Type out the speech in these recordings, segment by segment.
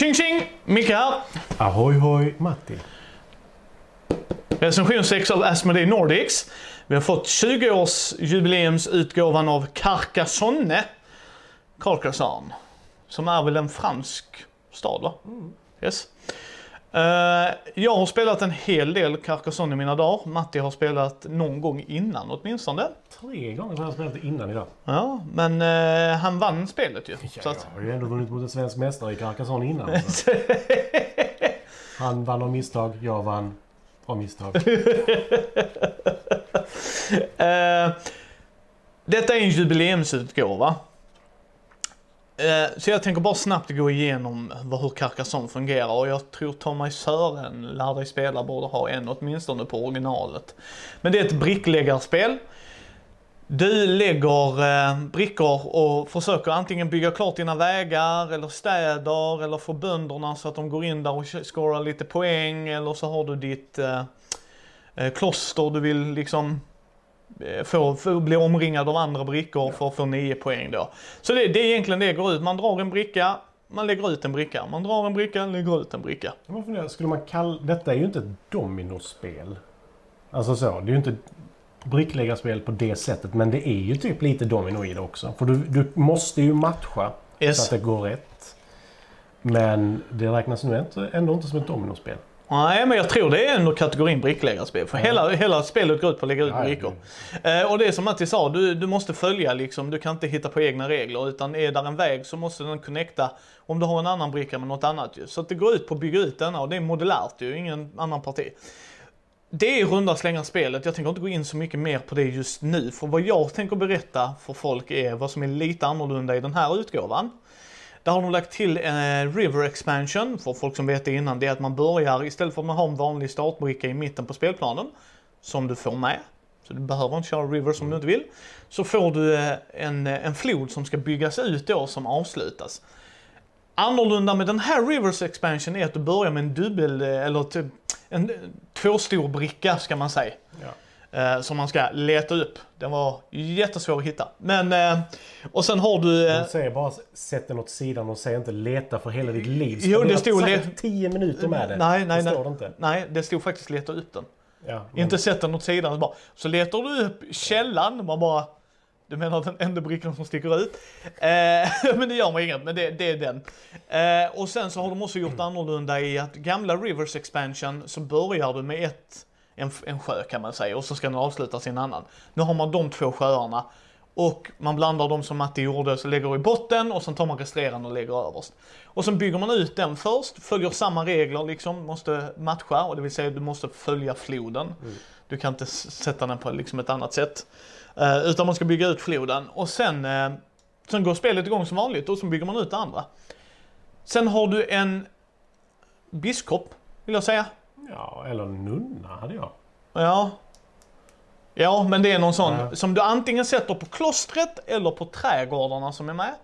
Tjing tjing! Micke här. Ahoy hoj Matti. Recension 6 av Asmodee Nordics. Vi har fått 20-årsjubileumsutgåvan av Carcassonne. Carcassonne. Som är väl en fransk stad va? Yes. Eh, jag har spelat en hel del Carcassonne i mina dagar. Matti har spelat någon gång innan åtminstone. Tre gånger har jag spelat det innan idag. Ja, men eh, han vann spelet ju. Ja, så att, Jag har ju ändå vunnit mot en svensk mästare i Carcassonne innan. Han vann av misstag, jag vann av misstag. Eh, detta är en jubileumsutgåva. Eh, så jag tänker bara snabbt gå igenom hur Carcassonne fungerar och jag tror Thomas Sören, lär dig spela, borde ha en åtminstone på originalet. Men det är ett brickläggarspel. Du lägger eh, brickor och försöker antingen bygga klart dina vägar eller städer eller få bönderna så att de går in där och scorar lite poäng eller så har du ditt eh, kloster du vill liksom eh, få, få bli omringad av andra brickor för att få 9 poäng då. Så det, det är egentligen det går ut. Man drar en bricka, man lägger ut en bricka. Man drar en bricka, lägger ut en bricka. Jag funderar, Skulle man kalla... Detta är ju inte ett dominospel. Alltså så, det är ju inte brickläggarspel på det sättet. Men det är ju typ lite domino i det också. För du, du måste ju matcha Yes. så att det går rätt. Men det räknas nu ändå inte som ett dominospel. Nej, men jag tror det är ändå kategorin brickläggarspel. För hela, hela spelet går ut på att lägga ut brickor. Eh, och det är som Matti sa, du, du måste följa liksom. Du kan inte hitta på egna regler. Utan är där en väg så måste den connecta om du har en annan bricka med något annat ju. Så att det går ut på att bygga ut denna och det är modulärt ju, ingen annan parti. Det är runda slängar spelet. Jag tänker inte gå in så mycket mer på det just nu. För vad jag tänker berätta för folk är vad som är lite annorlunda i den här utgåvan. Där har de lagt till en River Expansion, för folk som vet det innan, det är att man börjar, istället för att man har en vanlig startbricka i mitten på spelplanen, som du får med, så du behöver inte köra River om du inte vill, så får du eh, en, eh, en flod som ska byggas ut då som avslutas. Annorlunda med den här Rivers Expansion är att du börjar med en dubbel, eh, eller typ en tvåstor bricka ska man säga. Ja. Eh, som man ska leta upp. Den var jättesvår att hitta. Men, eh, och sen har du... Eh, De säger bara sätt den åt sidan och säg inte leta för hela ditt liv. Jo, det stod säkert le- 10 minuter med det. nej, nej, det nej. står det inte. Nej, det stod faktiskt leta upp den. Ja, men- Inte sätta den åt sidan. Bara. Så letar du upp källan, man bara... Du menar den enda brickan som sticker ut? Eh, men det gör man inget, men det, det är den. Eh, och sen så har de också gjort annorlunda i att gamla Rivers Expansion så börjar du med ett, en, en sjö kan man säga och så ska den avslutas i en annan. Nu har man de två sjöarna och man blandar dem som Matti gjorde, så lägger i botten och sen tar man resterande och lägger överst. Och sen bygger man ut den först, följer samma regler liksom, måste matcha och det vill säga du måste följa floden. Du kan inte sätta den på liksom ett annat sätt. Eh, utan man ska bygga ut floden och sen, eh, sen går spelet igång som vanligt och så bygger man ut det andra. Sen har du en biskop, vill jag säga. Ja, eller nunna hade jag. Ja. Ja, men det är någon sån Ja. som du antingen sätter på klostret eller på trädgårdarna som är med.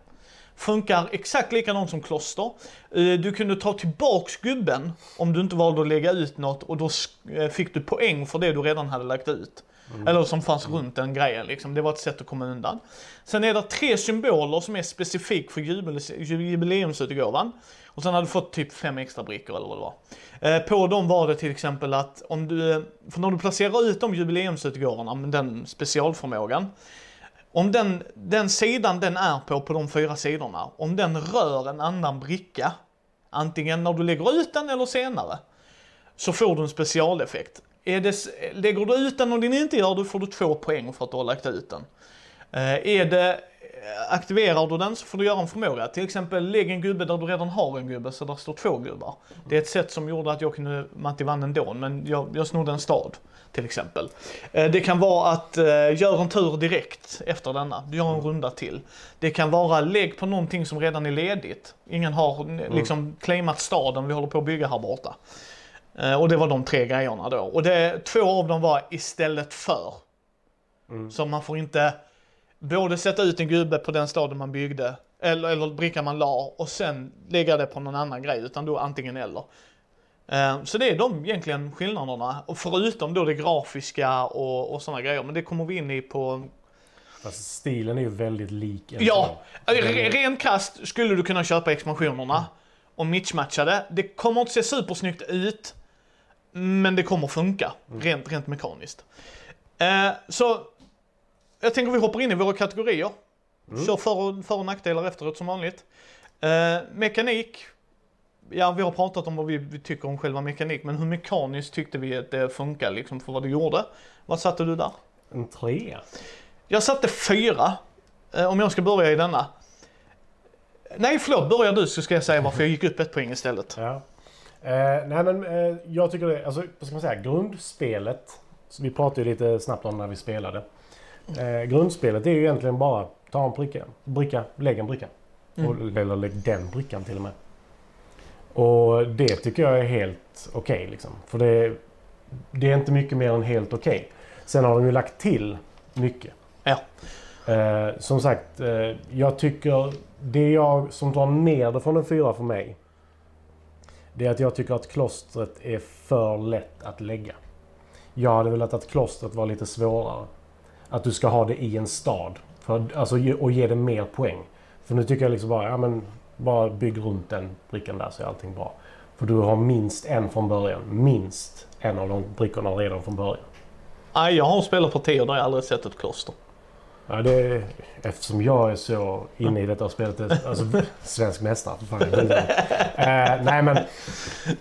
Funkar exakt likadant som kloster. Eh, Du kunde ta tillbaks gubben om du inte valde att lägga ut något och då eh, fick du poäng för det du redan hade lagt ut. Mm. Eller som fanns runt den grejen liksom. Det var ett sätt att komma undan. Sen är det tre symboler som är specifikt för jubileumsutgåvan. Och sen hade du fått typ fem extra brickor eller vad det var. Eh, på dem var det till exempel att om du, för när du placerar ut de jubileumsutgåvorna med den specialförmågan. Om den, den sidan den är på, på de fyra sidorna, om den rör en annan bricka, antingen när du lägger ut den eller senare, så får du en specialeffekt. Är det, lägger du ut den och den inte gör det får du två poäng för att du har lagt ut den. Eh, är det, eh, aktiverar du den så får du göra en förmåga. Till exempel lägg en gubbe där du redan har en gubbe så där står två gubbar. Det är ett sätt som gjorde att jag kunde, Matti vann ändå, men jag, jag snodde en stad. Till exempel. Eh, Det kan vara att gör en tur direkt efter denna. Du gör en runda till. Det kan vara lägg på någonting som redan är ledigt. Ingen har n- liksom claimat staden vi håller på att bygga här borta. Eh, Och det var de tre grejerna då. Och det, två av dem var istället för. Så man får inte både sätta ut en gubbe på den staden man byggde, eller, eller brickan man la, och sen lägga det på någon annan grej, utan då antingen eller. Eh, Så det är de egentligen skillnaderna, och förutom då det grafiska och, och sådana grejer, men det kommer vi in i på Fast stilen är ju väldigt lik. Ja, Den är- re- ren kast skulle du kunna köpa expansionerna. och mismatchade. Det kommer inte se supersnyggt ut, men det kommer funka rent, rent mekaniskt. Eh, så jag tänker vi hoppar in i våra kategorier. Kör för och, för och nackdelar efteråt som vanligt. Eh, mekanik. Ja, vi har pratat om vad vi, vi tycker om själva mekanik, men hur mekaniskt tyckte vi att det funkar liksom för vad det gjorde? Vad satte du där? En trea. Jag satte fyra, eh, om jag ska börja i denna. Nej, förlåt, börja du så ska jag säga varför jag gick upp ett poäng istället. Ja. Eh, nej men eh, jag tycker det, alltså vad ska man säga, grundspelet. Vi pratade ju lite snabbt om när vi spelade. Eh, grundspelet är ju egentligen bara ta en bricka, bricka lägg en bricka. Och, eller lägg den brickan till och med. Och det tycker jag är helt okej liksom. För det, det är inte mycket mer än helt okej. Sen har de ju lagt till mycket. Ja. Eh, som sagt, eh, jag tycker det jag som drar ner det från en fyra för mig. Det är att jag tycker att klostret är för lätt att lägga. Jag hade velat att klostret var lite svårare. Att du ska ha det i en stad. För, alltså, och ge det mer poäng. För nu tycker jag liksom bara, ja men bara bygg runt den brickan där så är allting bra. För du har minst en från början. Minst en av de brickorna redan från början. Nej, jag har spelat partier där jag aldrig sett ett kloster. Ja, det är, eftersom jag är så inne i detta spelet, alltså svensk mästare. Fan, vet inte. eh, nej men,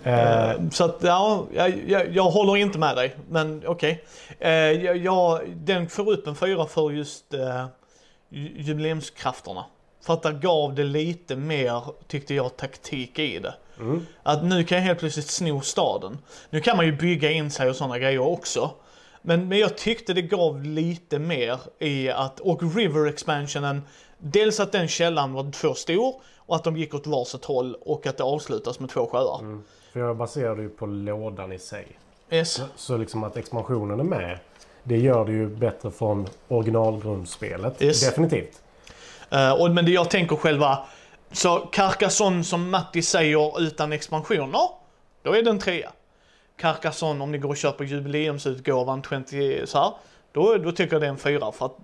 eh, Så att, ja, jag, jag, håller inte med dig, men okej. Eh, jag, jag, den får upp en fyra för just eh, ju- jubileumskrafterna. För att där gav det lite mer, tyckte jag, taktik i det. mm, Att nu kan jag helt plötsligt sno staden. Nu kan man ju bygga in sig och sådana grejer också. Men, men jag tyckte det gav lite mer i att, och River expansionen, dels att den källan var för stor och att de gick åt varsitt håll och att det avslutas med två sjöar. mm. för jag baserar det ju på lådan i sig. Yes. Så liksom att expansionen är med, det gör det ju bättre från originalgrundspelet. Yes. Definitivt. Eh, och, men det jag tänker själva, så Carcassonne som Matti säger utan expansioner, då är det en trea. Carcassonne om ni går och köper jubileumsutgåvan 20 så här, då, då tycker jag det är en fyra för att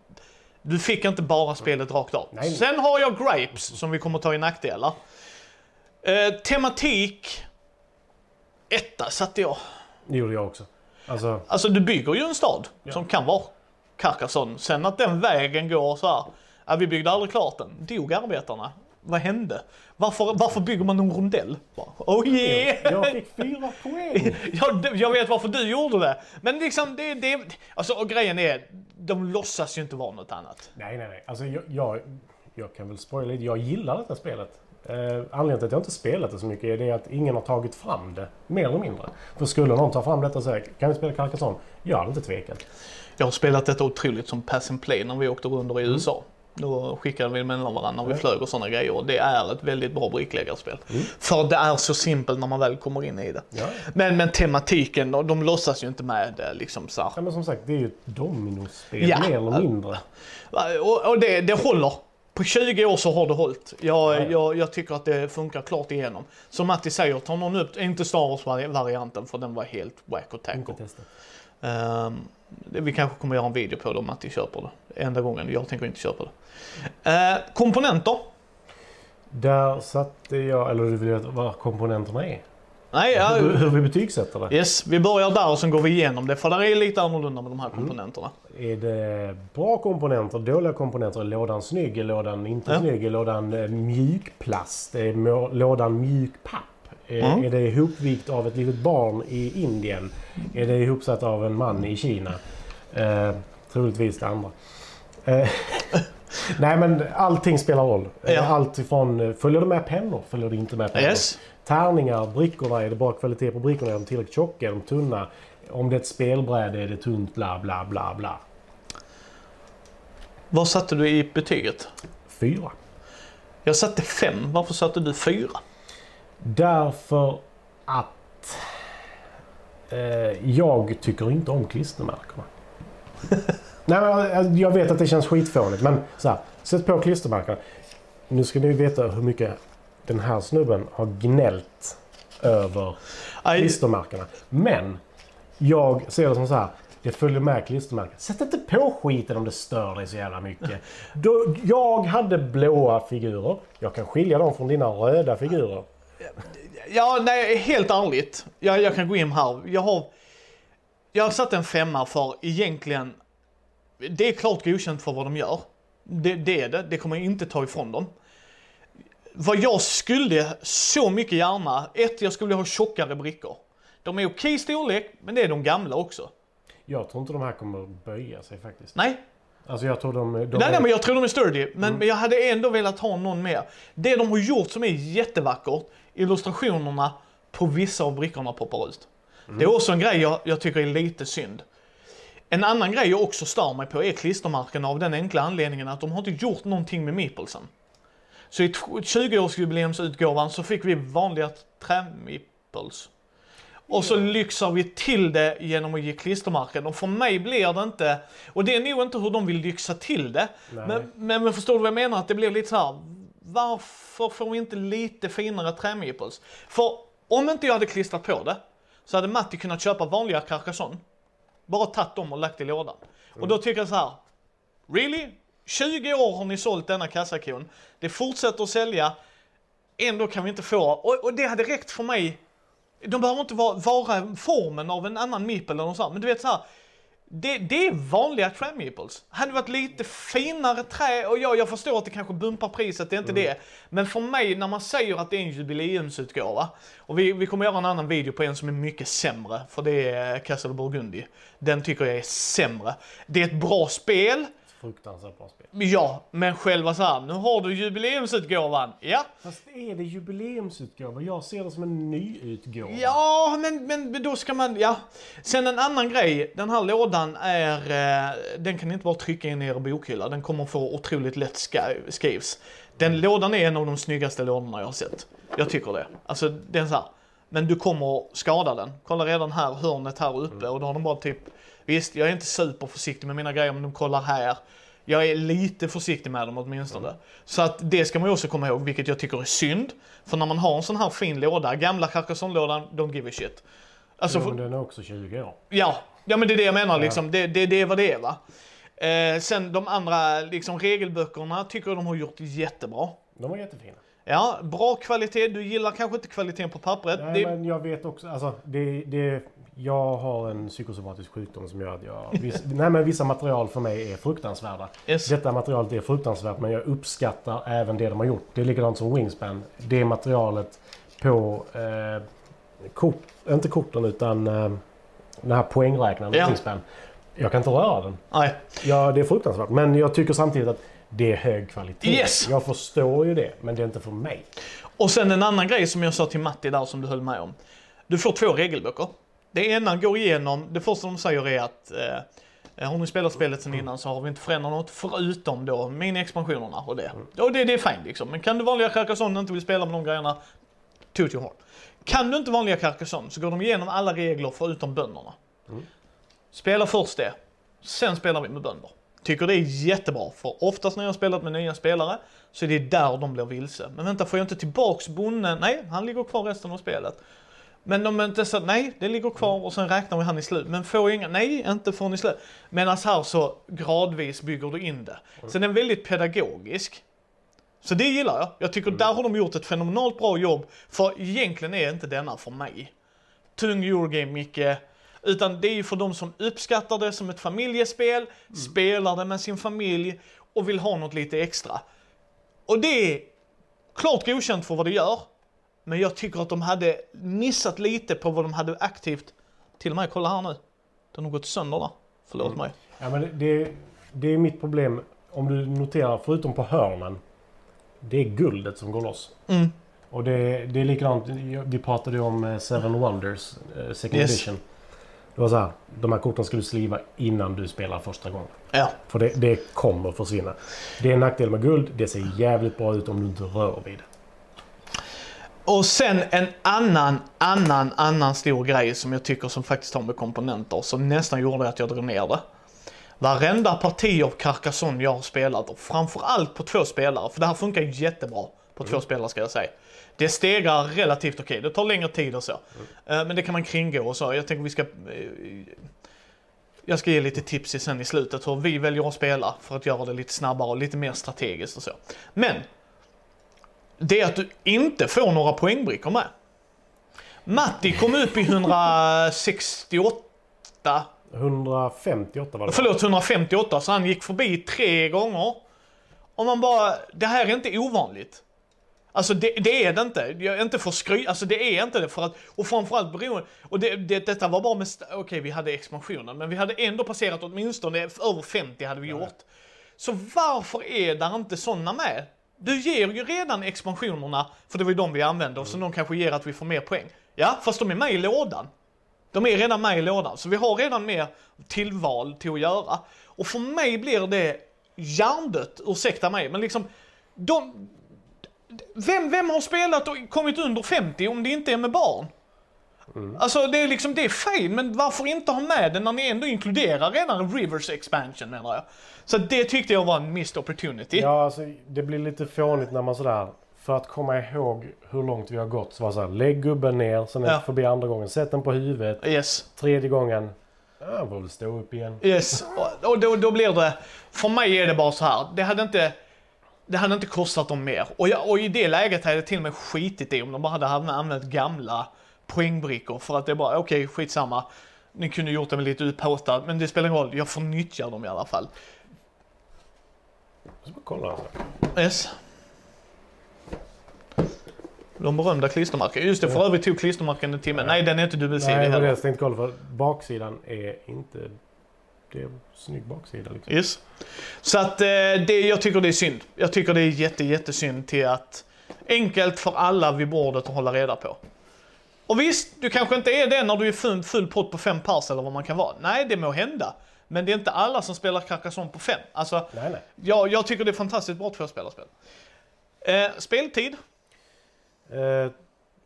du fick inte bara spelet rakt av. Nej. Sen har jag Grapes som vi kommer ta i nackdelar. Eh, tematik, etta satte jag. Det gjorde jag också. Alltså, Alltså du bygger ju en stad Ja. som kan vara Carcassonne. Sen att den vägen går så här. Ja, vi byggde aldrig klart den. Dog arbetarna? Vad hände? Varför, varför bygger man en rondell? Oh yeah! jag fick fyra poäng! Ja, det- jag vet varför du gjorde det. Men liksom, det, det, alltså, och grejen är, de låtsas ju inte vara något annat. Nej, nej, nej. Alltså, jag, jag, jag kan väl spoila lite. Jag gillar detta spelet. Eh, anledningen till att jag inte spelat det så mycket är det att ingen har tagit fram det. Mer eller mindre. För skulle någon ta fram detta och säga kan vi spela Carcassonne? Jag hade inte tvekat. Jag har spelat detta otroligt som pass and play när vi åkte runt i USA. Då skickade vi mellan varandra när vi flög och sådana grejer. Och det är ett väldigt bra brickläggarspel. Mm. För det är så simpelt när man väl kommer in i det. Ja. Men, men tematiken, de, låtsas ju inte med det liksom så här. ja, men som sagt, det är ju ett dominospel Ja. mer eller mindre. Och, och det, det håller. På 20 år så har det hållit. Jag, Ja. jag, jag tycker att det funkar klart igenom. Som Matti säger, tar någon upp, inte Star Wars-varianten för den var helt whack och tackle. Vi kanske kommer göra en video på det om Matti köper det. Enda gången, jag tänker inte köpa det. Eh, komponenter? Där satte jag, eller du vill veta vad komponenterna är? Nej, ja, Hur, hur vi betygsätter det? yes, vi börjar där och sen går vi igenom det. För det är lite annorlunda med de här komponenterna. Är det bra komponenter, dåliga komponenter? Är lådan snygg? Är lådan inte Ja. snygg? Är lådan eh, mjukplast? Är lådan mjuk papp? Är, Mm. är det ihopvikt av ett litet barn i Indien? Är det ihopsatt av en man i Kina? Eh, troligtvis det andra. Eh, Nej men allting spelar roll. Eh, Ja. Allt ifrån, eh, följer det med pennor? Följer det inte med pennor? Yes. Tärningar, brickorna, är det bra kvalitet på brickorna? Är de tillräckligt tjocka? Är de tunna? Om det är ett spelbräde är det tunt, bla bla bla bla. Vad satte du i betyget? Fyra. Jag satte fem. Varför satte du fyra? Därför att eh, jag tycker inte om klistermärkena. Nej, men jag, vet att det känns skitfånigt men så här, sätt på klistermärkena. Nu ska ni veta hur mycket den här snubben har gnällt över Aj, klistermärkena. Men jag ser det som så här. Det följer med klistermärken. Sätt inte på skiten om det stör dig så jävla mycket. Då, jag hade blåa figurer. Jag kan skilja dem från dina röda figurer. Ja, nej, helt ärligt. Jag, jag kan gå in här. Jag har, jag har satt en femma för egentligen, det är klart godkänt för vad de gör. Det, det är det, det kommer jag inte ta ifrån dem. Vad jag skulle så mycket gärna, ett, jag skulle ha tjockare brickor. De är okej storlek, men det är de gamla också. Jag tror inte de här kommer att böja sig faktiskt. Nej, Alltså jag tror de... de nej, nej men jag tror de är sturdy. Men, men jag hade ändå velat ha någon mer. Det de har gjort som är jättevackert, illustrationerna på vissa av brickorna poppar ut. Det är också en grej jag, jag tycker är lite synd. En annan grej jag också stör mig på är klistermärkena av den enkla anledningen att de har inte gjort någonting med meeplesen. Så i t- 20-årsjubileumsutgåvan så fick vi vanliga trämeeples. Och så lyxar vi till det genom att ge klistermärken. Och för mig blir det inte, och det är nog inte hur de vill lyxa till det. Men, men förstår du vad jag menar? Att det blir lite så här varför får vi inte lite finare trämeeples? För om inte jag hade klistrat på det, så hade Matti kunnat köpa vanliga Carcassonne. Bara tagit dem och lagt i lådan. Och då tycker jag så här. Really? 20 år har ni sålt denna kassakon. Det fortsätter att sälja. Ändå kan vi inte få, och, och det hade räckt för mig. De behöver inte vara, vara formen av en annan mipel eller något sånt. Men du vet så här. Det, det är vanliga tram meeples. Hade varit lite finare trä, och ja, jag förstår att det kanske bumpar priset, det är inte det. Men för mig, när man säger att det är en jubileumsutgåva, och vi, vi kommer göra en annan video på en som är mycket sämre, för det är Castle Burgundy. Den tycker jag är sämre. Det är ett bra spel, Fruktansvärt bra spel. ja, men själva så här, nu har du jubileumsutgåvan, ja. Fast är det jubileumsutgåva? Jag ser det som en nyutgåva. Ja, men, men då ska man, ja. Sen en annan grej, den här lådan är, eh, den kan ni inte bara trycka in i er bokhylla, den kommer få otroligt lätt skrivs. Den lådan är en av de snyggaste lådorna jag har sett. Jag tycker det. Alltså, den så här. Men du kommer skada den. Kolla redan här, hörnet här uppe och då har de bara typ, visst jag är inte superförsiktig med mina grejer men de kollar här. Jag är lite försiktig med dem åtminstone. Så att det ska man ju också komma ihåg, vilket jag tycker är synd. För när man har en sån här fin låda, gamla Carcassonne-lådan, don't give a shit. Alltså, Jo, men den är också 20 år. ja, ja men det är det jag menar liksom. Det, det, det är vad det är va. Eh, sen de andra liksom, regelböckerna tycker jag de har gjort jättebra. De var jättefina. Ja, bra kvalitet. Du gillar kanske inte kvaliteten på pappret. Nej, det, men jag vet också, alltså det, det, jag har en psykosomatisk sjukdom som gör att jag... Viss, nej men vissa material för mig är fruktansvärda. Yes. Detta materialet är fruktansvärt men jag uppskattar även det de har gjort. Det är likadant som Wingspan. Det materialet på eh, kort, inte korten utan eh, den här poängräknaren Ja. Wingspan. Jag kan inte röra den. Nej. Ja, det är fruktansvärt. Men jag tycker samtidigt att det är hög kvalitet. Yes. Jag förstår ju det, men det är inte för mig. Och sen en annan grej som jag sa till Matti där som du höll med om. Du får två regelböcker. Det ena går igenom, det första de säger är att eh, har ni spelat spelet sen innan så har vi inte förändrat något förutom då mini-expansionerna och det. Och det, det är fine liksom. Men kan du vanliga Carcassonne inte vill spela med de grejerna, toot your horn. Kan du inte vanliga Carcassonne så går de igenom alla regler förutom bönderna. Spela först det, sen spelar vi med bönder. Tycker det är jättebra, för oftast när jag har spelat med nya spelare så är det där de blir vilse. Men vänta, får jag inte tillbaks bonden? Nej, han ligger kvar resten av spelet. Men de är inte så, nej, det ligger kvar och sen räknar vi han i slut. Men får jag inga, nej, inte förrän i slut. Medan här så gradvis bygger du in det. Så den är väldigt pedagogisk. Så det gillar jag. Jag tycker där har de gjort ett fenomenalt bra jobb. För egentligen är inte denna för mig. Tung Eurogame, Micke. Utan det är ju för de som uppskattar det som ett familjespel, spelar det med sin familj och vill ha något lite extra. Och det är klart godkänt för vad det gör. Men jag tycker att de hade missat lite på vad de hade aktivt. Till och med, kolla här nu. Den har gått sönder där. Förlåt mig. Ja, men det, det, det är mitt problem. Om du noterar, förutom på hörnen. Det är guldet som går loss. Mm. Och det, det är likadant. Vi pratade ju om eh, Seven Wonders, eh, second Yes. edition. Det var så här. De här korten ska du sliva innan du spelar första gången. Ja. För det, det kommer försvinna. Det är en nackdel med guld. Det ser jävligt bra ut om du inte rör vid det. Och sen en annan, annan, annan stor grej som jag tycker som faktiskt har med komponenter som nästan gjorde att jag drog ner det. Varenda parti av Carcassonne jag har spelat och framförallt på två spelare, för det här funkar jättebra på två spelare ska jag säga. Det stegrar relativt okej, det tar längre tid och så. Eh, Men det kan man kringgå och så. Jag tänker vi ska... eh, Jag ska ge lite tips i sen i slutet hur vi väljer att spela för att göra det lite snabbare och lite mer strategiskt och så. Men det är att du inte får några poängbrickor med. Matti kom upp i 168, 158 var det. förlåt 158, så han gick förbi tre gånger. Och man bara, det här är inte ovanligt. Alltså det, det är det inte. Jag är inte för skry, alltså det är inte det för att, och framförallt beroende, och det, det, detta var bara med, okej vi hade expansionen, men vi hade ändå passerat åtminstone över 50 hade vi gjort. Så varför är där inte sådana med? Du ger ju redan expansionerna, för det var ju de vi använde, och så de kanske ger att vi får mer poäng. Ja, fast de är med i lådan. De är redan med i lådan, så vi har redan mer tillval till att göra. Och för mig blir det hjärndött, ursäkta mig, men liksom, de, vem, vem har spelat och kommit under 50 om det inte är med barn? Alltså det är liksom, det är fel, men varför inte ha med det när ni ändå inkluderar redan Rivers expansion menar jag. Så det tyckte jag var en missed opportunity. Ja, alltså, det blir lite fånigt när man sådär, för att komma ihåg hur långt vi har gått, så var det såhär, lägg gubben ner, sen Ja. förbi andra gången, sätt den på huvudet, Yes, tredje gången, ja, han får väl stå upp igen. yes. Och, och då, då blir det, för mig är det bara så här. det hade inte, det hade inte kostat dem mer. Och, jag, och i det läget hade jag till och med skitit i om de bara hade använt gamla poängbrickor för att det är bara, okej skitsamma. Ni kunde gjort det med lite upphåtat, men det spelar ingen roll, jag får nyttja dem i alla fall. Så bara kolla alltså. Yes. De berömda klistermärken. Just det, för övrigt tog klistermärken en timme. Nej, den är inte dubbelsidig Nej, det var det heller. jag tänkte kolla för baksidan är inte... En snygg baksida liksom. Yes. Så att eh, det, jag tycker det är synd. Jag tycker det är jätte, jättesynd till att enkelt för alla vid bordet att hålla reda på. Och visst, du kanske inte är det när du är full, full pott på fem pers eller vad man kan vara. Nej, det må hända. Men det är inte alla som spelar Carcassonne på fem. Alltså, Nej, nej. jag, jag tycker det är fantastiskt bra tvåspelarspel. Eh, speltid? Eh,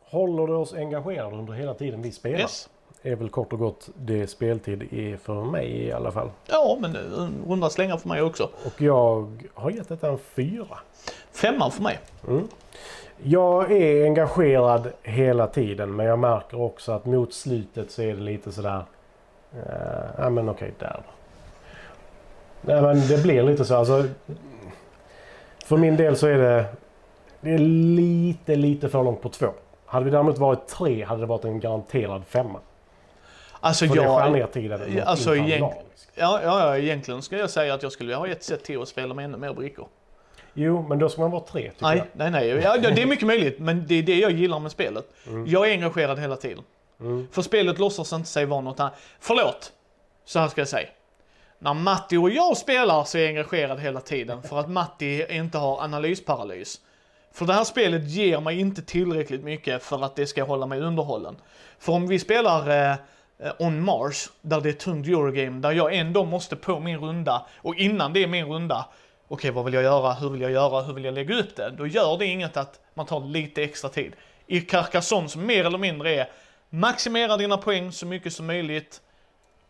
håller det oss engagerade under hela tiden vi spelar? Yes. Är väl kort och gott det speltid är för mig i alla fall. Ja, men en runda slängar för mig också. Och jag har gett detta en fyra. Femman för mig. Jag är engagerad hela tiden men jag märker också att mot slutet så är det lite sådär... Uh, ja men okej, där då. Nej men det blir lite så alltså. För min del så är det... Det är lite, lite för långt på två. Hade vi däremot varit tre hade det varit en garanterad femma. Alltså För det jag... ner tiden Ja, något alltså, egent-. Ja, ja, ja, egentligen skulle jag säga att jag skulle ha ett sätt till att spela med ännu mer brickor. Jo, men då ska man vara tre tycker Nej, jag. nej, nej. Ja, det är mycket möjligt, men det är det jag gillar med spelet. Jag är engagerad hela tiden. Mm. För spelet låtsas inte sig vara något annat. Förlåt, så här ska jag säga. När Matti och jag spelar så är jag engagerad hela tiden för att Matti inte har analysparalys. För det här spelet ger mig inte tillräckligt mycket för att det ska hålla mig underhållen. För om vi spelar eh, Eh, on Mars, där det är tungt Eurogame, där jag ändå måste på min runda, och innan det är min runda, okej vad vill jag göra, hur vill jag göra, hur vill jag lägga upp det? Då gör det inget att man tar lite extra tid. I Carcassonne som mer eller mindre är maximera dina poäng så mycket som möjligt,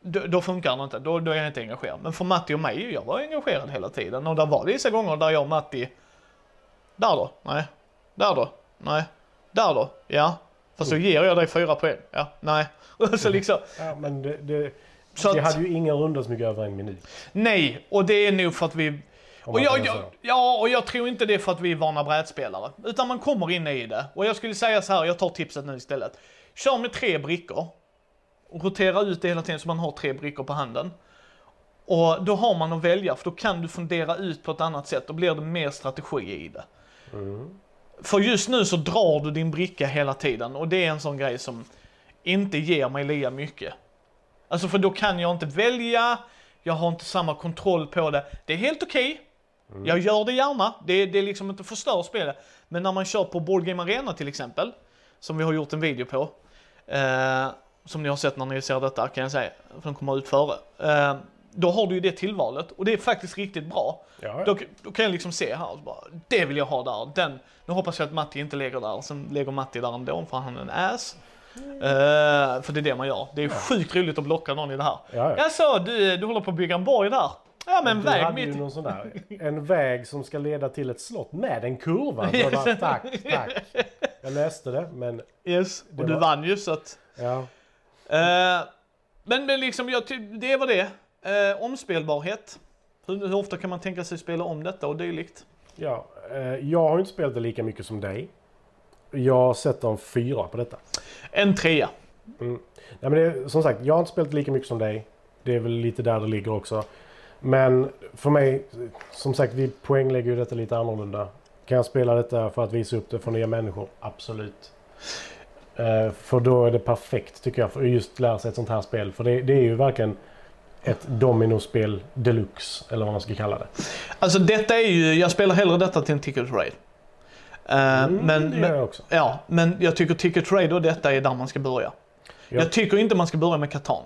då, då funkar det inte, då, då är jag inte engagerad. Men för Matti och mig, jag var engagerad hela tiden. Och där var vissa gånger där jag och Matti, där då, nej, där då, nej, där då, ja. Fast så ger jag dig fyra poäng, ja, nej. så liksom, Ja, men det, det, Så det att- hade ju ingen runda så mycket över en minut. nej, och det är nog för att vi Och jag, jag, ja, och jag tror inte det är för att vi är vana brädspelare. Utan man kommer in i det. Och jag skulle säga så här, jag tar tipset nu istället. Kör med tre brickor. Och rotera ut det hela tiden så man har tre brickor på handen. Och då har man att välja, för då kan du fundera ut på ett annat sätt. Då blir det mer strategi i det. För just nu så drar du din bricka hela tiden och det är en sån grej som inte ger mig lika mycket. Alltså för då kan jag inte välja, jag har inte samma kontroll på det. Det är helt okej. Jag gör det gärna, det, det är liksom inte förstör spelet. Men när man kör på Board Game Arena till exempel, som vi har gjort en video på. Eh, som ni har sett när ni ser detta kan jag säga, för den kommer ut före. Eh, då har du ju det tillvalet och det är faktiskt riktigt bra. Ja, ja. Då, då kan jag liksom se här och bara, det vill jag ha där. Den, nu hoppas jag att Matti inte lägger där, sen lägger Matti där ändå för han är en ass. Eh, för det är det man gör. Det är sjukt roligt att blocka någon i det här. Ja, ja. Jaså, du, du håller på att bygga en borg där? Ja men Du väg hade ju mitt... någon sån där, en väg som ska leda till ett slott med en kurva. Jag bara, tack, tack. Jag läste det, men Yes, Det och du var- vann ju så att... ja. Eh, men, men liksom, jag, det var det. Eh, omspelbarhet. Hur, hur ofta kan man tänka sig spela om detta och dylikt? Ja, eh, jag har inte spelat det lika mycket som dig. Jag sätter en fyra på detta. En trea. Nej, men det, som sagt, jag har inte spelat lika mycket som dig. Det är väl lite där det ligger också. Men för mig, som sagt, vi poänglägger ju detta lite annorlunda. Kan jag spela detta för att visa upp det för nya människor? Absolut. Eh, för då är det perfekt tycker jag för att just lära sig ett sånt här spel. För det, det är ju verkligen ett dominospel deluxe, eller vad man ska kalla det. Alltså detta är ju, jag spelar hellre detta till en Ticket Raid. Eh, Mm, men, det gör men, jag också. ja, men jag tycker Ticket Raid och detta är där man ska börja. Ja. Jag tycker inte man ska börja med Catan.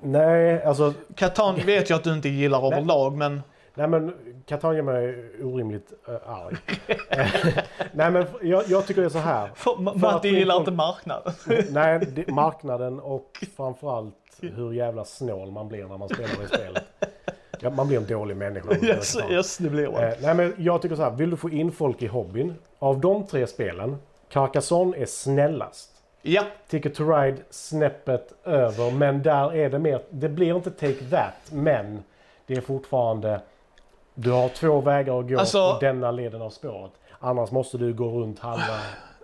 Nej, alltså Catan vet jag att du inte gillar överlag, men Nej men Catan gör mig orimligt uh, arg. Nej men jag, jag tycker det är så här. för, För att Matti gillar inte marknaden. Nej, det, marknaden och framförallt hur jävla snål man blir när man spelar det spelet. Ja, man blir en dålig människa. yes, yes, det blir man. Eh, nej men jag tycker så här, vill du få in folk i hobbyn? Av de tre spelen, Carcassonne är snällast. Ja, Ticket to Ride snäppet över, men där är det mer, det blir inte Take That, men det är fortfarande, du har två vägar att gå Alltså- och denna leden av spåret. Annars måste du gå runt halva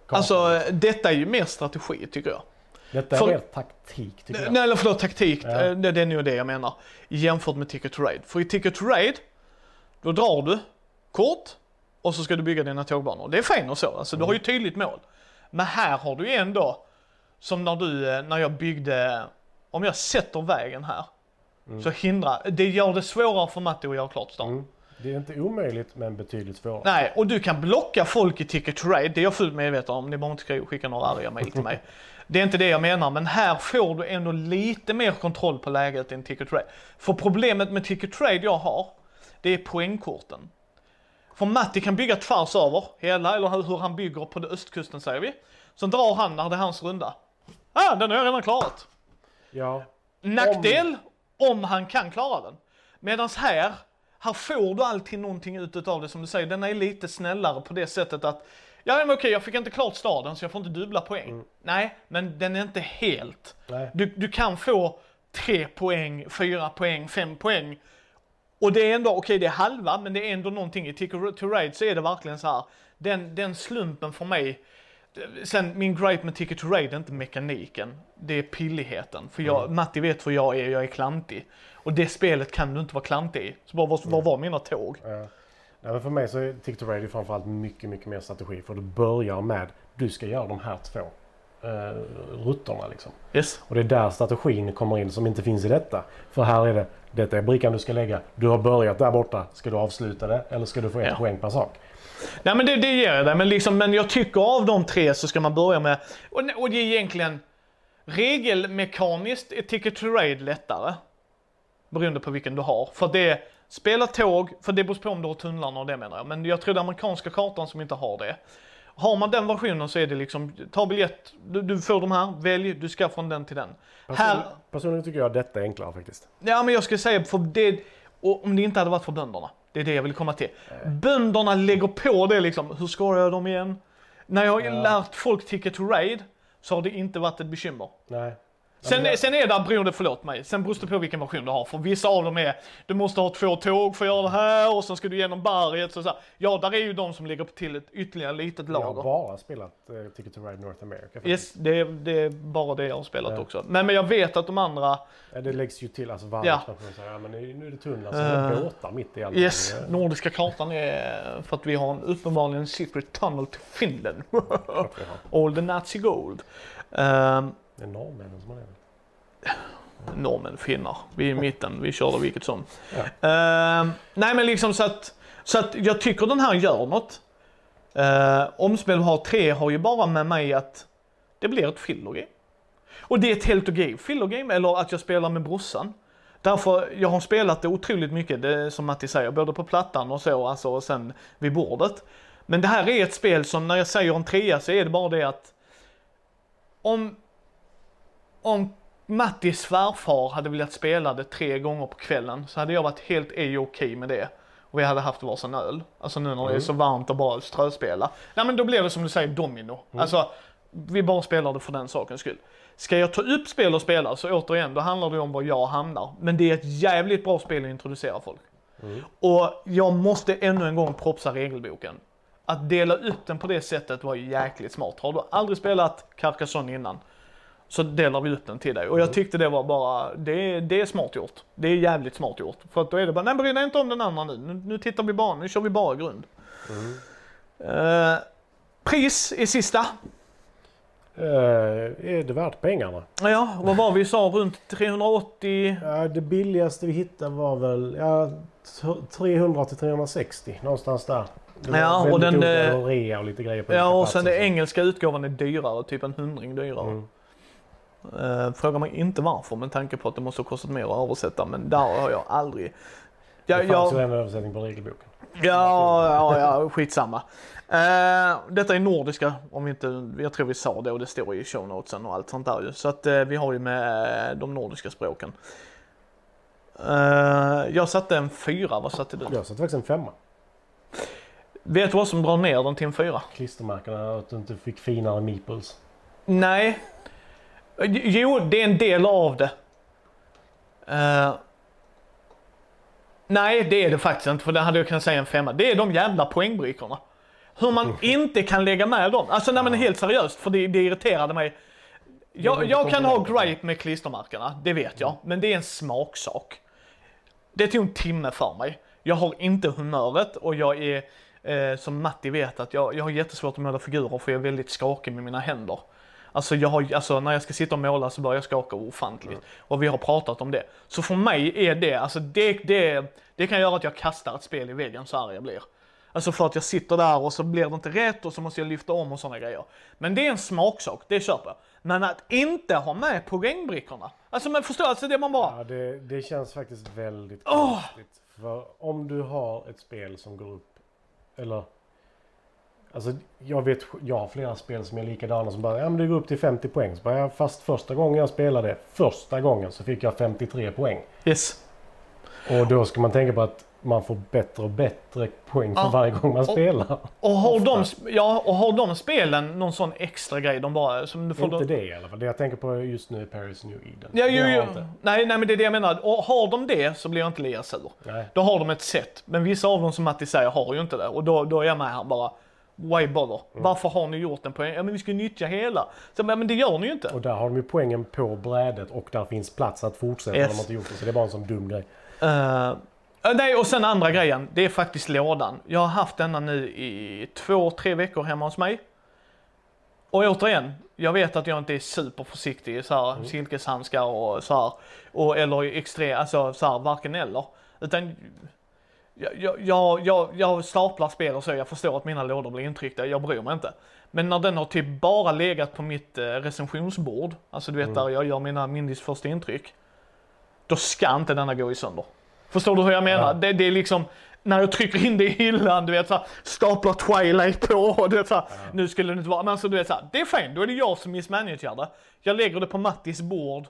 kartan. alltså detta är ju mer strategi tycker jag. Detta är för- mer taktik tycker jag. Nej, eller förlåt, taktik. Ja. Eh, Det, det är nog det jag menar. Jämfört med Ticket to Raid. För i Ticket to Raid, då drar du kort och så ska du bygga dina tågbanor. Det är fint och så, alltså du har ju tydligt mål. Men här har du ju ändå, som när du, eh, när jag byggde, om jag sätter vägen här, så hindrar, det gör det svårare för Matti att göra klart stan. Mm. Det är inte omöjligt, men betydligt svårare. Nej, och du kan blocka folk i Ticket to Ride, det är jag fullt medveten om, ni behöver inte skicka några arga mejl till mig. Det är inte det jag menar, men här får du ändå lite mer kontroll på läget än Ticket to Ride. För problemet med Ticket to Ride jag har, det är poängkorten. För Matti kan bygga tvärs över hela, eller hur han bygger på det östkusten säger vi. Sen drar han när det är hans runda. Ah, den har jag redan klarat. Ja, Nackdel om han kan klara den. Medans här, här får du alltid någonting ut utav det som du säger. Den är lite snällare på det sättet att Ja men okej, jag fick inte klart staden så jag får inte dubbla poäng. Nej, men den är inte helt. nej. Du, du kan få tre poäng, fyra poäng, fem poäng. Och det är ändå, okej det är halva, men det är ändå någonting. I Ticket to Ride så är det verkligen så här. Den, den slumpen för mig. Sen min gripe med Ticket to Ride är inte mekaniken. Det är pilligheten. För jag, Matti vet hur jag är, jag är klantig. Och det spelet kan du inte vara klantig i. Så bara, var, var var mina tåg? Ja. Nej, men för mig så är Ticket to Ride framförallt mycket, mycket mer strategi. För du börjar med, du ska göra de här två eh, rutterna liksom. Yes. Och det är där strategin kommer in som inte finns i detta. För här är det, detta är brickan du ska lägga. Du har börjat där borta. Ska du avsluta det eller ska du få ett Ja. poäng per sak? Nej men det, det ger jag dig, men, liksom, men jag tycker av de tre så ska man börja med, och, och det är egentligen regelmekaniskt är Ticket to Ride lättare. Beroende på vilken du har. För det är spela tåg, för det beror på om du har tunnlarna och det menar jag. Men jag tror den amerikanska kartan som inte har det. Har man den versionen så är det liksom, ta biljett, du, du får de här, välj, du ska från den till den. Här, Person, personligen tycker jag detta är enklare faktiskt. Ja men jag skulle säga för det, och om det inte hade varit för bönderna. Det är det jag vill komma till. Bönderna lägger på det liksom, hur ska jag dem igen? När jag har lärt folk Ticket to Raid så har det inte varit ett bekymmer. Nej. Sen, jag- sen är det beroende, förlåt mig, sen beror det på vilken version du har. För vissa av dem är, du måste ha två tåg för att göra det här och sen ska du igenom berget. Så så. Ja, där är ju de som lägger till ett ytterligare litet Jag har lager. bara spelat eh, Ticket to Ride North America. faktiskt. Yes, det, är- det är bara det jag har spelat Ja. också. Men, men jag vet att de andra, Ja, det läggs ju till alltså varje Ja. ja, men nu är det tunnlar, är det Eh, båtar mitt i allting. Yes, nordiska kartan är för att vi har en uppenbarligen secret tunnel till Finland. All the Nazi gold. Um, Det är norrmännen som har det. norrmän, finnar. Vi är i mitten, vi körde vilket som. Ja. Ehm, nej men liksom så att, så att jag tycker den här gör något. Uh, omspel har tre har ju bara med mig att det blir ett fillergame. Och det är ett helt okej fillergame, eller att jag spelar med brorsan. Därför, jag har spelat det otroligt mycket, det är som Matti säger, både på plattan och så, alltså och sen vid bordet. Men det här är ett spel som, när jag säger en trea så är det bara det att om, om Mattis svärfar hade velat spela det tre gånger på kvällen så hade jag varit helt okej med det. Och vi hade haft varsin öl. Alltså nu när det är så varmt och bara ströspela. Nej men då blir det som du säger domino. Alltså, vi bara spelar det för den sakens skull. Ska jag ta upp spel och spela så återigen, då handlar det om var jag hamnar. Men det är ett jävligt bra spel att introducera folk. Och jag måste ännu en gång propsa regelboken. Att dela upp den på det sättet var jäkligt smart. Har du aldrig spelat Carcassonne innan så delar vi upp den till dig. Och jag tyckte det var bara, det, är- det är smart gjort. Det är jävligt smart gjort. För att då är det bara, nej bry dig inte om den andra nu. Nu, nu tittar vi bara, nu kör vi bara grund. Eh, pris i sista. Eh, är det värt pengarna? Ja, vad var vi sa? Runt 380? Ja, det billigaste vi hittade var väl ja, t- 300 till 360 någonstans där. Ja, och den, eh, och rea och lite grejer på Ja, och sen den engelska utgåvan är dyrare, typ en hundring dyrare. Mm. Uh, fråga mig inte varför med tanke på att det måste ha kostat mer att översätta, men där har jag aldrig... Ja, Det fanns ju en översättning på regelboken. ja, ja, ja, skitsamma. Uh, detta är nordiska, om vi inte, jag tror vi sa det och det står i show notesen och allt sånt där ju. Så att eh, vi har ju med eh, de nordiska språken. Eh, jag satte en fyra, vad satte du? Jag satte faktiskt en femma. Vet du vad som drar ner den till en fyra? Klistermärkena, att du inte fick finare meeples. Nej. Jo, det är en del av det. Eh, nej, det är det faktiskt inte, för det hade jag kunnat säga en femma. Det är de jävla poängbricorna. Hur man inte kan lägga med dem. Alltså nej men helt seriöst, för det, det irriterade mig. Jag, jag kan ha gripe med klistermärkena, det vet jag. Men det är en smaksak. Det tog en timme för mig. Jag har inte humöret och jag är, eh, som Matti vet, att jag, jag har jättesvårt att måla figurer för jag är väldigt skakig med mina händer. Alltså, jag har, alltså när jag ska sitta och måla så börjar jag skaka ofantligt. Och vi har pratat om det. Så för mig är det, alltså det, det, det kan göra att jag kastar ett spel i väggen så arg jag blir. Alltså för att jag sitter där och så blir det inte rätt och så måste jag lyfta om och sådana grejer. Men det är en smaksak, det köper jag. Men att inte ha med poängbrickorna. Alltså men förstår, alltså det man bara... Ja, det, det känns faktiskt väldigt Åh! konstigt. För om du har ett spel som går upp, eller... Alltså jag vet, jag har flera spel som är likadana som bara, ja men det går upp till 50 poäng. Så bara, fast första gången jag spelade, första gången så fick jag 53 poäng. Yes. Och då ska man tänka på att man får bättre och bättre poäng för Ja. varje gång man Och- spelar. Och har, Ofta. de, ja, och har de spelen någon sån extra grej de bara... Som du får Inte de, det i alla fall. Det jag tänker på just nu är Paris New Eden. Ja, jo. inte. Nej, nej, men det är det jag menar. Och har de det så blir jag inte lika sur. Nej. Då har de ett sätt. Men vissa av dem som Matti säger har ju inte det. Och då, då är jag med här bara, why bother? Mm. Varför har ni gjort en poäng? Ja men vi ska nyttja hela. Så, men, det gör ni ju inte. Och där har de ju poängen på brädet och där finns plats att fortsätta. Yes. De har inte gjort det. Så det är bara en sån dum grej. Eh, nej, och sen andra grejen. Det är faktiskt lådan. Jag har haft denna nu i två, tre veckor hemma hos mig. Och återigen, jag vet att jag inte är superförsiktig i så här silkeshandskar och så här. Och, eller extrem, alltså så här, varken eller. Utan jag, jag, jag, jag, staplar spel och så, jag förstår att mina lådor blir intryckta, jag bryr mig inte. Men när den har typ bara legat på mitt eh, recensionsbord, alltså du vet där jag gör mina Mindys första intryck. Då ska inte denna gå i sönder. Förstår du hur jag menar? Ja. Det, det är liksom, när jag trycker in det i hyllan, du vet såhär, staplar Twilight på och du vet såhär, nu skulle det inte vara, men alltså du vet såhär, det är fint, då är det jag som missmanagerar det. Jag lägger det på Mattis bord,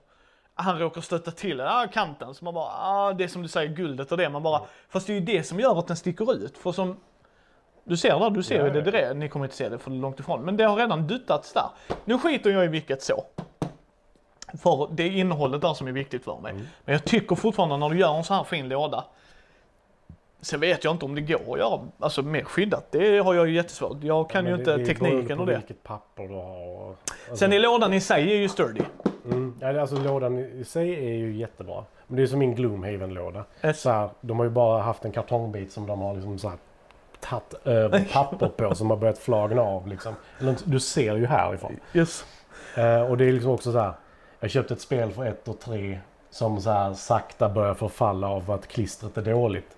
han råkar stötta till ah, kanten, så man bara, ah, det är som du säger, guldet och det, man bara, fast det är ju det som gör att den sticker ut, för som du ser där, du ser Ja, ju det ja. direkt, ni kommer inte se det för långt ifrån, men det har redan duttats där. Nu skiter jag i vilket så. För det är innehållet där som är viktigt för mig. Men jag tycker fortfarande när du gör en så här fin låda. Sen vet jag inte om det går att göra alltså, mer skyddat. Det har jag ju jättesvårt. Jag kan Men ju det- inte det tekniken och det. vilket papper du har. Alltså, Sen är lådan i sig är ju sturdy. mm, ja, alltså lådan i sig är ju jättebra. Men det är som min Gloomhaven-låda. Så här, de har ju bara haft en kartongbit som de har liksom så här tagit över papper på som har börjat flagna av liksom. Du ser ju härifrån. Yes. Eh, och det är liksom också så här. Jag köpte ett spel för ett och tre som så här sakta börjar förfalla av att klistret är dåligt.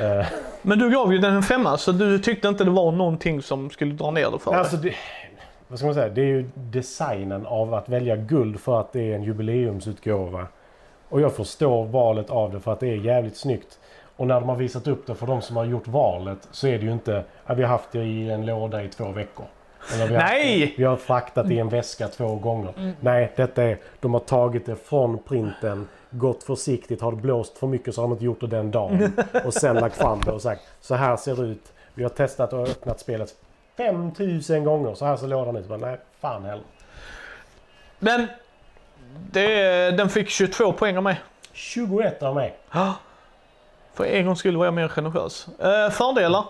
Eh, Men du gav ju den en femma så du tyckte inte det var någonting som skulle dra ner det för dig. alltså det, vad ska man säga? Det är ju designen av att välja guld för att det är en jubileumsutgåva. Och jag förstår valet av det för att det är jävligt snyggt. Och när de har visat upp det för de som har gjort valet så är det ju inte ja, vi har haft det i en låda i två veckor. Eller vi har Nej! det- Vi har fraktat i en väska två gånger. Nej, detta är... De har tagit det från printen, gått försiktigt, har det blåst för mycket så har de inte gjort det den dagen. Och sen lagt fram det och sagt så här ser det ut. Vi har testat och öppnat spelet 5000 gånger. Så här ser lådan ut. Men nej, fan heller. Men det, den fick 22 poäng av mig. 21 av mig. För en gångs skull var jag mer generös. Eh, fördelar?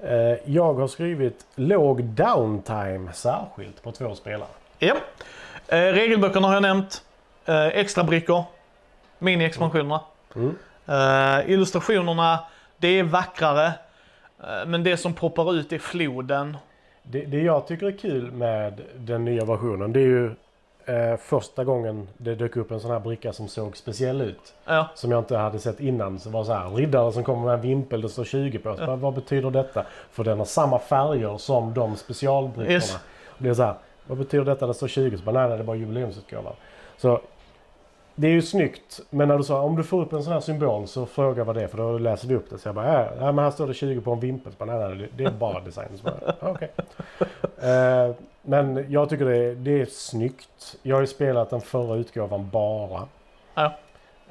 Eh, jag har skrivit låg downtime särskilt på två spelare. Ja. Eh, regelböckerna har jag nämnt. Eh, extra brickor. Mini-expansionerna. Mm. Eh, illustrationerna, det är vackrare. Eh, men det som poppar ut är floden. Det, det jag tycker är kul med den nya versionen det är ju eh, första gången det dök upp en sån här bricka som såg speciell ut. Ja, Som jag inte hade sett innan. Så var så här, riddare som kommer med en vimpel, det står 20 på. Så bara, Vad betyder detta? För den har samma färger som de specialbrickorna. Yes. Det blir så här, vad betyder detta? Det står 20. Så bara, nej, nej, det är bara jubileumsutgåvan. Så det är ju snyggt. Men när du sa om du får upp en sån här symbol så fråga vad det är. För då läser du upp det. Så jag bara, ja men här står det 20 på en vimpel. Så bara, nej, nej, det är bara design. Så bara, ja, okej. Eh, men jag tycker det är, det är snyggt. Jag har ju spelat den förra utgåvan bara. Ja.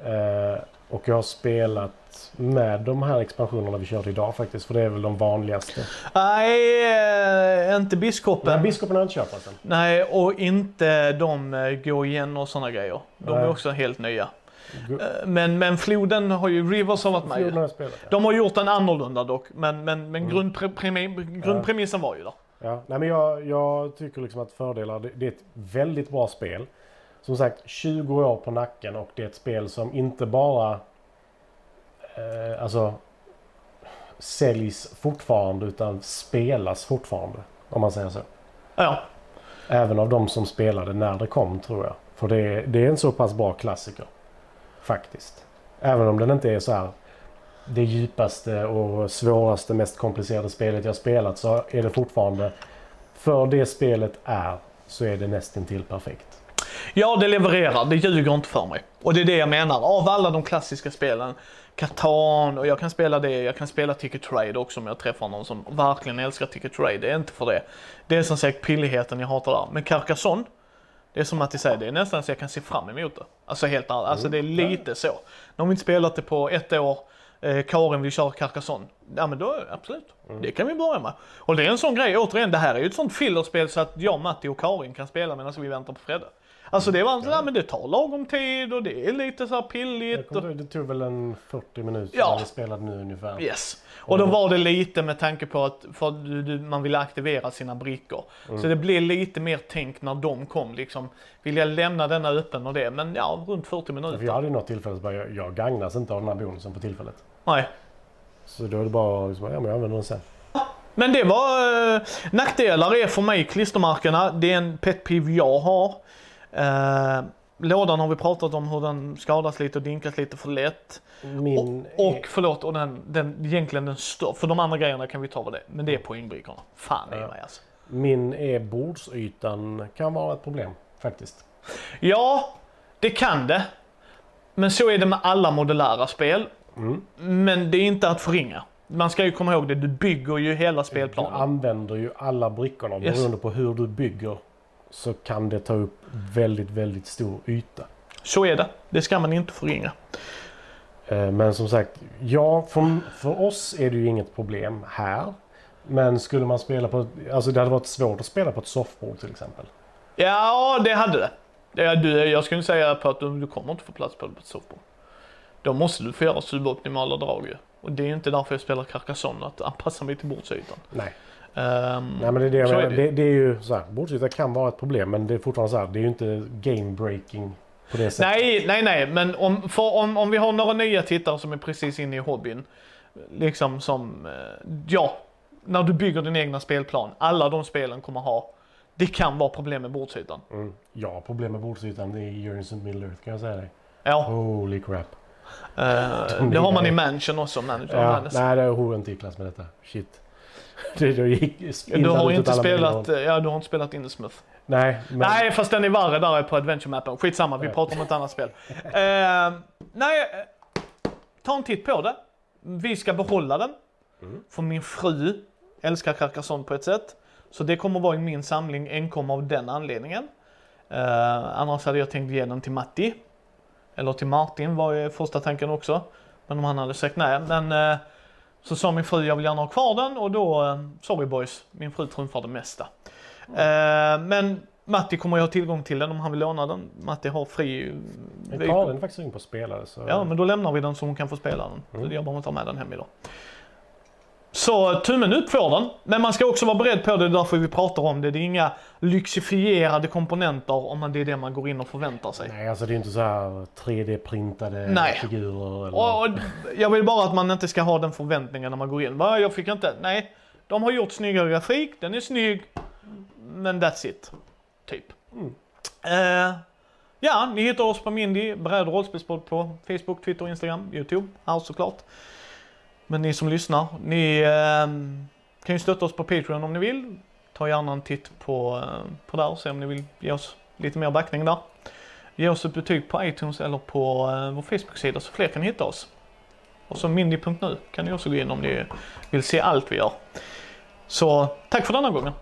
Eh, och jag har spelat med de här expansionerna vi körde idag faktiskt. För det är väl de vanligaste. Nej, eh, inte biskopen. Men biskopen har jag inte kört alltså. Nej, och inte de eh, gå igen och sådana grejer. De är Nej. också helt nya. Eh, Men, men floden har ju, Rivers har varit med. jag spelat. Ja. De har gjort den annorlunda dock, men, men, men Mm. grundpremi- grundpremissen var ju där. Ja, nej men jag, jag tycker liksom att fördelar, det, det är ett väldigt bra spel. Som sagt, 20 år på nacken och det är ett spel som inte bara eh, alltså säljs fortfarande utan spelas fortfarande. Om man säger så. Ja, Även av de som spelade när det kom tror jag. För det är, det är en så pass bra klassiker. Faktiskt. Även om den inte är så här det djupaste och svåraste, mest komplicerade spelet jag spelat så är det fortfarande för det spelet är så är det nästintill perfekt. Ja, det levererar. Det ljuger inte för mig. Och det är det jag menar. Av alla de klassiska spelen, Catan och jag kan spela det, jag kan spela Ticket Trade också om jag träffar någon som verkligen älskar Ticket Trade. Det är inte för det. Det är som sagt pilligheten jag hatar där. Men Carcassonne, det är som att säger, det är nästan så jag kan se fram emot det. Alltså helt ärligt, alltså det är lite så. Nu har vi inte spelat det på ett år. Eh, Karin vill köra Carcassonne. Ja men då, absolut. Det kan vi börja med. Och det är en sån grej, återigen, det här är ju ett sånt fillerspel så att jag, Matti och Karin kan spela medan vi väntar på Fredde. Alltså det var sådär, men det tar lagom tid och det är lite så här pilligt. Och, det tog väl en 40 minuter Ja. när vi spelade nu ungefär. yes. Och då var det lite med tanke på att för man ville aktivera sina brickor. Så det blev lite mer tänk när de kom liksom. Vill jag lämna denna öppen och det? Men ja, runt 40 För jag minuter. hade ju något tillfälle så bara, jag, jag gagnas inte av den här bonusen på tillfället. Nej. Så då är det bara liksom, ja men jag använder den sen. Men det var eh, nackdelar är för mig klistermärkena. Det är en pet jag har. Eh, lådan har vi pratat om hur den skadas lite och dinkas lite för lätt. Min Och, och förlåt, och den, den, egentligen den största, för de andra grejerna kan vi ta vad det. Men det är poängbrickorna. Fan i mig alltså. Min är bordsytan kan vara ett problem faktiskt. Ja, det kan det. Men så är det med alla modulära spel. Mm. Men det är inte att förringa. Man ska ju komma ihåg det, du bygger ju hela Du spelplanen. använder ju alla brickorna. Yes. Beroende på hur du bygger så kan det ta upp väldigt, väldigt stor yta. Så är det. Det ska man inte förringa. Eh, Men som sagt, ja, för, för oss är det ju inget problem här. Men skulle man spela på, alltså det hade varit svårt att spela på ett soffbord till exempel. Ja, det hade det. Ja, du, jag skulle säga på att du, du kommer inte få plats på ett soffbord. Då måste du få göra suboptimala drag ju. Och det är ju inte därför jag spelar Carcassonne, att anpassa mig till bordsytan. Nej. Ehm, Nej men det är det jag är menar. det. Det, det är ju så här, bordsyta kan vara ett problem men det är fortfarande så här, det är ju inte game breaking på det sättet. nej, nej, nej, men om, för, om, om vi har några nya tittare som är precis inne i hobbyn. Liksom som, eh, ja, när du bygger din egna spelplan, alla de spelen kommer ha, det kan vara problem med bordsytan. Mm. Har problem med bordsytan i Journeys in Middle Earth kan jag säga dig. Ja, Holy crap. eh, det har man i Mansion också, of Ja, nej, det är klass med detta. Shit. Det, det gick Du har inte spelat, ja du har inte spelat Indersmouth. Nej, men... Nej, fast den är värre där på Adventure-mappen. Skitsamma, vi Ja. pratar om ett annat spel. Eh, nej, eh, ta en titt på det. Vi ska behålla den. Mm. För min fru älskar Carcassonne på ett sätt. Så det kommer vara i min samling enkom av den anledningen. Eh, annars hade jag tänkt ge den till Matti. Eller till Martin var ju första tanken också. Men om han hade sagt nej. Men eh, så sa min fru jag vill gärna ha kvar den och då, eh, sorry boys, min fru trumfar det mesta. Eh, men Matti kommer ju ha tillgång till den om han vill låna den. Matti har fri... Men Karin är faktiskt sugen på att spela. Så... Ja, men då lämnar vi den så hon kan få spela den. Mm. Jag behöver inte ha med den hem idag. Så tummen upp får den. Men man ska också vara beredd på det, det är därför vi pratar om det. Det är inga lyxifierade komponenter om man, det är det man går in och förväntar sig. Nej, alltså det är inte så här 3D-printade Nej. figurer. Eller... Och, och jag vill bara att man inte ska ha den förväntningen när man går in. Va, jag fick inte... Nej, de har gjort snyggare grafik, den är snygg. Men that's it. Typ. Mm. Eh, ja, ni hittar oss på Mindy, bräd på Facebook, Twitter, Instagram, YouTube. Här såklart. Men ni som lyssnar, ni eh, kan ju stötta oss på Patreon om ni vill. Ta gärna en titt på, eh, på där och se om ni vill ge oss lite mer backning där. Ge oss ett betyg på iTunes eller på eh, vår Facebook-sida så fler kan hitta oss. Och så mindy.nu kan ni också gå in om ni vill se allt vi gör. Så tack för denna gången.